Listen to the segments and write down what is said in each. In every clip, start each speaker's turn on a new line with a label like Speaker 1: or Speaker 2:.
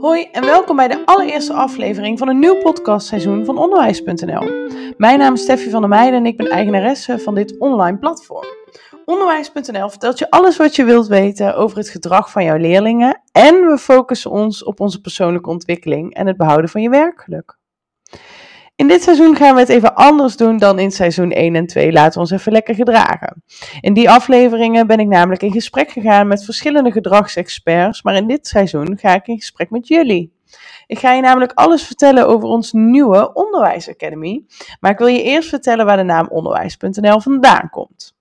Speaker 1: Hoi en welkom bij de allereerste aflevering van een nieuw podcastseizoen van Onderwijs.nl. Mijn naam is Steffi van der Meijden en ik ben eigenaresse van dit online platform. Onderwijs.nl vertelt je alles wat je wilt weten over het gedrag van jouw leerlingen en we focussen ons op onze persoonlijke ontwikkeling en het behouden van je werkgeluk. In dit seizoen gaan we het even anders doen dan in seizoen 1 en 2. Laten we ons even lekker gedragen. In die afleveringen ben ik namelijk in gesprek gegaan met verschillende gedragsexperts, maar in dit seizoen ga ik in gesprek met jullie. Ik ga je namelijk alles vertellen over ons nieuwe Onderwijs Academy, maar ik wil je eerst vertellen waar de naam onderwijs.nl vandaan komt.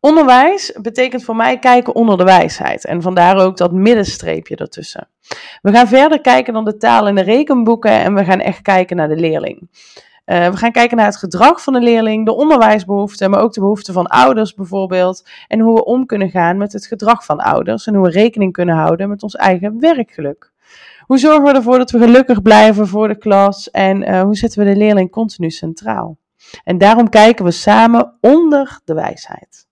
Speaker 1: Onderwijs betekent voor mij kijken onder de wijsheid en vandaar ook dat middenstreepje ertussen. We gaan verder kijken dan de taal en de rekenboeken en we gaan echt kijken naar de leerling. Uh, we gaan kijken naar het gedrag van de leerling, de onderwijsbehoeften, maar ook de behoeften van ouders bijvoorbeeld. En hoe we om kunnen gaan met het gedrag van ouders en hoe we rekening kunnen houden met ons eigen werkgeluk. Hoe zorgen we ervoor dat we gelukkig blijven voor de klas en uh, hoe zetten we de leerling continu centraal? En daarom kijken we samen onder de wijsheid.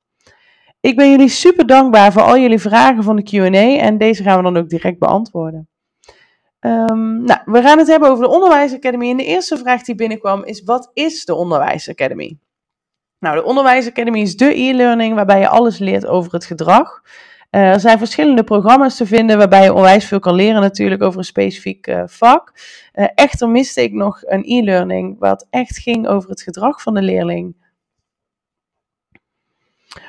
Speaker 1: Ik ben jullie super dankbaar voor al jullie vragen van de QA en deze gaan we dan ook direct beantwoorden. Um, nou, we gaan het hebben over de Onderwijsacademy. En de eerste vraag die binnenkwam is: wat is de Onderwijsacademy? Nou, de Onderwijsacademy is de e-learning waarbij je alles leert over het gedrag. Uh, er zijn verschillende programma's te vinden waarbij je onwijs veel kan leren natuurlijk over een specifiek uh, vak. Uh, echter miste ik nog een e-learning wat echt ging over het gedrag van de leerling.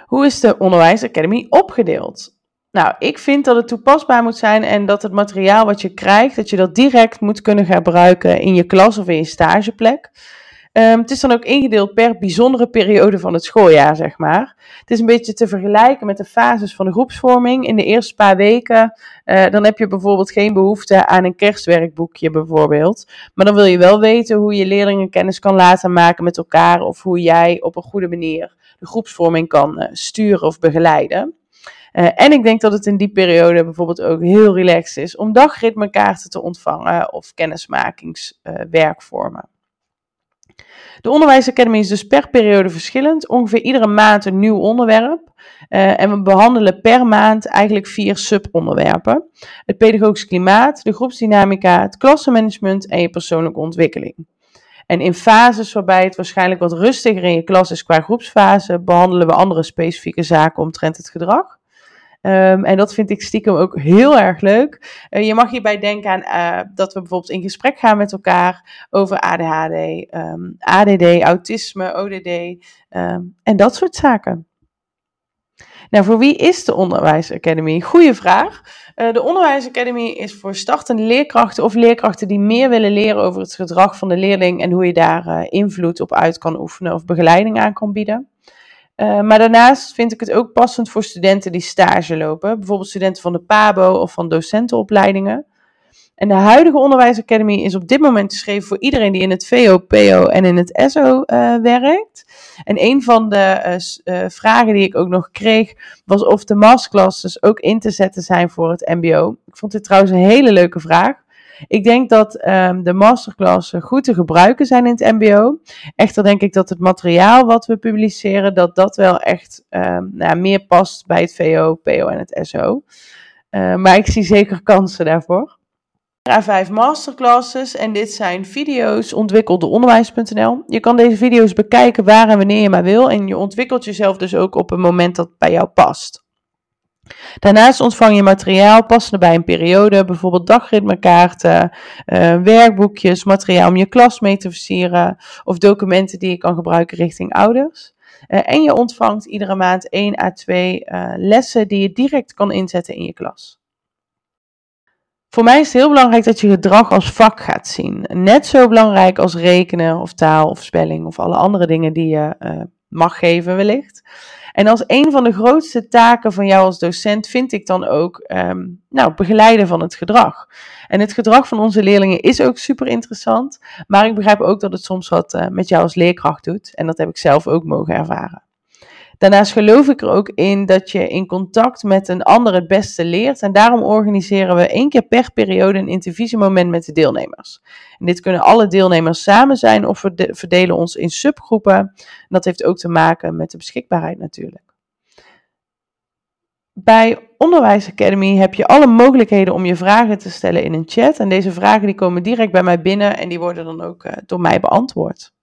Speaker 1: Hoe is de Onderwijsacademy opgedeeld? Nou, ik vind dat het toepasbaar moet zijn en dat het materiaal wat je krijgt, dat je dat direct moet kunnen gebruiken in je klas of in je stageplek. Um, het is dan ook ingedeeld per bijzondere periode van het schooljaar, zeg maar. Het is een beetje te vergelijken met de fases van de groepsvorming. In de eerste paar weken, uh, dan heb je bijvoorbeeld geen behoefte aan een kerstwerkboekje, bijvoorbeeld. Maar dan wil je wel weten hoe je leerlingen kennis kan laten maken met elkaar of hoe jij op een goede manier de groepsvorming kan uh, sturen of begeleiden. Uh, en ik denk dat het in die periode bijvoorbeeld ook heel relaxed is om dagritmekaarten te ontvangen of kennismakingswerkvormen. De Onderwijsacademy is dus per periode verschillend, ongeveer iedere maand een nieuw onderwerp. Uh, en we behandelen per maand eigenlijk vier subonderwerpen: het pedagogisch klimaat, de groepsdynamica, het klassenmanagement en je persoonlijke ontwikkeling. En in fases waarbij het waarschijnlijk wat rustiger in je klas is qua groepsfase, behandelen we andere specifieke zaken omtrent het gedrag. Um, en dat vind ik stiekem ook heel erg leuk. Uh, je mag hierbij denken aan uh, dat we bijvoorbeeld in gesprek gaan met elkaar over ADHD, um, ehm, ADD, autisme, ODD um, en dat soort zaken. Nou, voor wie is de Onderwijsacademy? Goeie vraag. Uh, de Onderwijsacademy is voor startende leerkrachten of leerkrachten die meer willen leren over het gedrag van de leerling en hoe je daar invloed op uit kan oefenen of begeleiding aan kan bieden. Uh, maar daarnaast vind ik het ook passend voor studenten die stage lopen. Bijvoorbeeld studenten van de PABO of van docentenopleidingen. En de huidige Onderwijsacademy is op dit moment geschreven voor iedereen die in het VO, PO en in het SO eh, werkt. En een van de uh, vragen die ik ook nog kreeg was of de masterclasses ook in te zetten zijn voor het MBO. Ik vond dit trouwens een hele leuke vraag. Ik denk dat um, de masterclassen goed te gebruiken zijn in het MBO. Echter denk ik dat het materiaal wat we publiceren, dat dat wel echt um, nou, meer past bij het VO, PO en het SO. Uh, maar ik zie zeker kansen daarvoor. A5 masterclasses en dit zijn video's ontwikkeld door onderwijs.nl. Je kan deze video's bekijken waar en wanneer je maar wil en je ontwikkelt jezelf dus ook op een moment dat bij jou past. Daarnaast ontvang je materiaal passende bij een periode, bijvoorbeeld dagritmekaarten, uh, werkboekjes, materiaal om je klas mee te versieren of documenten die je kan gebruiken richting ouders. Uh, en je ontvangt iedere maand 1 à 2 uh, lessen die je direct kan inzetten in je klas. Voor mij is het heel belangrijk dat je gedrag als vak gaat zien. Net zo belangrijk als rekenen of taal of spelling of alle andere dingen die je mag geven wellicht. En als een van de grootste taken van jou als docent vind ik dan ook um, nou, begeleiden van het gedrag. En het gedrag van onze leerlingen is ook super interessant, maar ik begrijp ook dat het soms wat uh, met jou als leerkracht doet. En dat heb ik zelf ook mogen ervaren. Daarnaast geloof ik er ook in dat je in contact met een ander het beste leert. En daarom organiseren we één keer per periode een intervisiemoment met de deelnemers. En dit kunnen alle deelnemers samen zijn of we verdelen ons in subgroepen. En dat heeft ook te maken met de beschikbaarheid natuurlijk. Bij Onderwijs Academy heb je alle mogelijkheden om je vragen te stellen in een chat. En deze vragen die komen direct bij mij binnen en die worden dan ook uh, door mij beantwoord.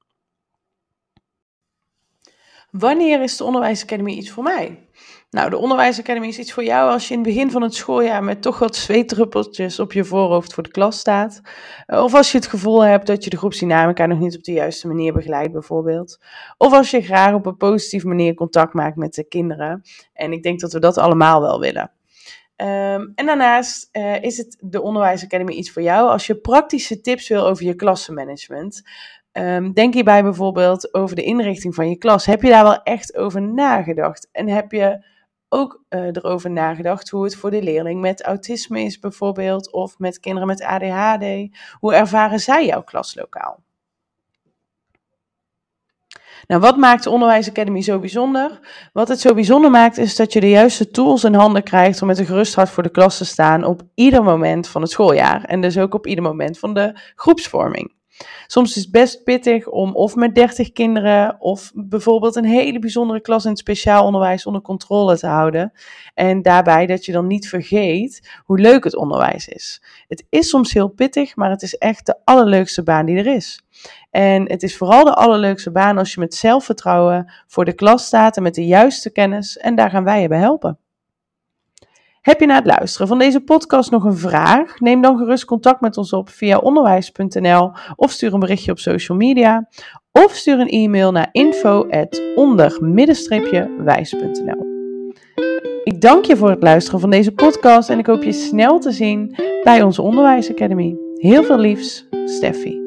Speaker 1: Wanneer is de Onderwijs Academy iets voor mij? Nou, de Onderwijs Academy is iets voor jou als je in het begin van het schooljaar met toch wat zweetdruppeltjes op je voorhoofd voor de klas staat. Eh, of als je het gevoel hebt dat je de groepsdynamica nog niet op de juiste manier begeleidt, bijvoorbeeld. Of als je graag op een positieve manier contact maakt met de kinderen. En ik denk dat we dat allemaal wel willen. Ehm, en daarnaast uh, is het de Onderwijs Academy iets voor jou als je praktische tips wil over je klassenmanagement. Um, denk hierbij bijvoorbeeld over de inrichting van je klas. Heb je daar wel echt over nagedacht? En heb je ook uh, erover nagedacht hoe het voor de leerling met autisme is bijvoorbeeld, of met kinderen met ADHD? Hoe ervaren zij jouw klaslokaal? Nou, wat maakt de Onderwijs Academy zo bijzonder? Wat het zo bijzonder maakt is dat je de juiste tools in handen krijgt om met een gerust hart voor de klas te staan op ieder moment van het schooljaar en dus ook op ieder moment van de groepsvorming. Soms is het best pittig om of met 30 kinderen of bijvoorbeeld een hele bijzondere klas in het speciaal onderwijs onder controle te houden. En daarbij dat je dan niet vergeet hoe leuk het onderwijs is. Het is soms heel pittig, maar het is echt de allerleukste baan die er is. En het is vooral de allerleukste baan als je met zelfvertrouwen voor de klas staat en met de juiste kennis. En daar gaan wij je bij helpen. Heb je na het luisteren van deze podcast nog een vraag? Neem dan gerust contact met ons op via onderwijs.nl of stuur een berichtje op social media. Of stuur een e-mail naar info@onder-wijs.nl. Ik dank je voor het luisteren van deze podcast en ik hoop je snel te zien bij onze Onderwijs Academy. Heel veel liefs, Steffi.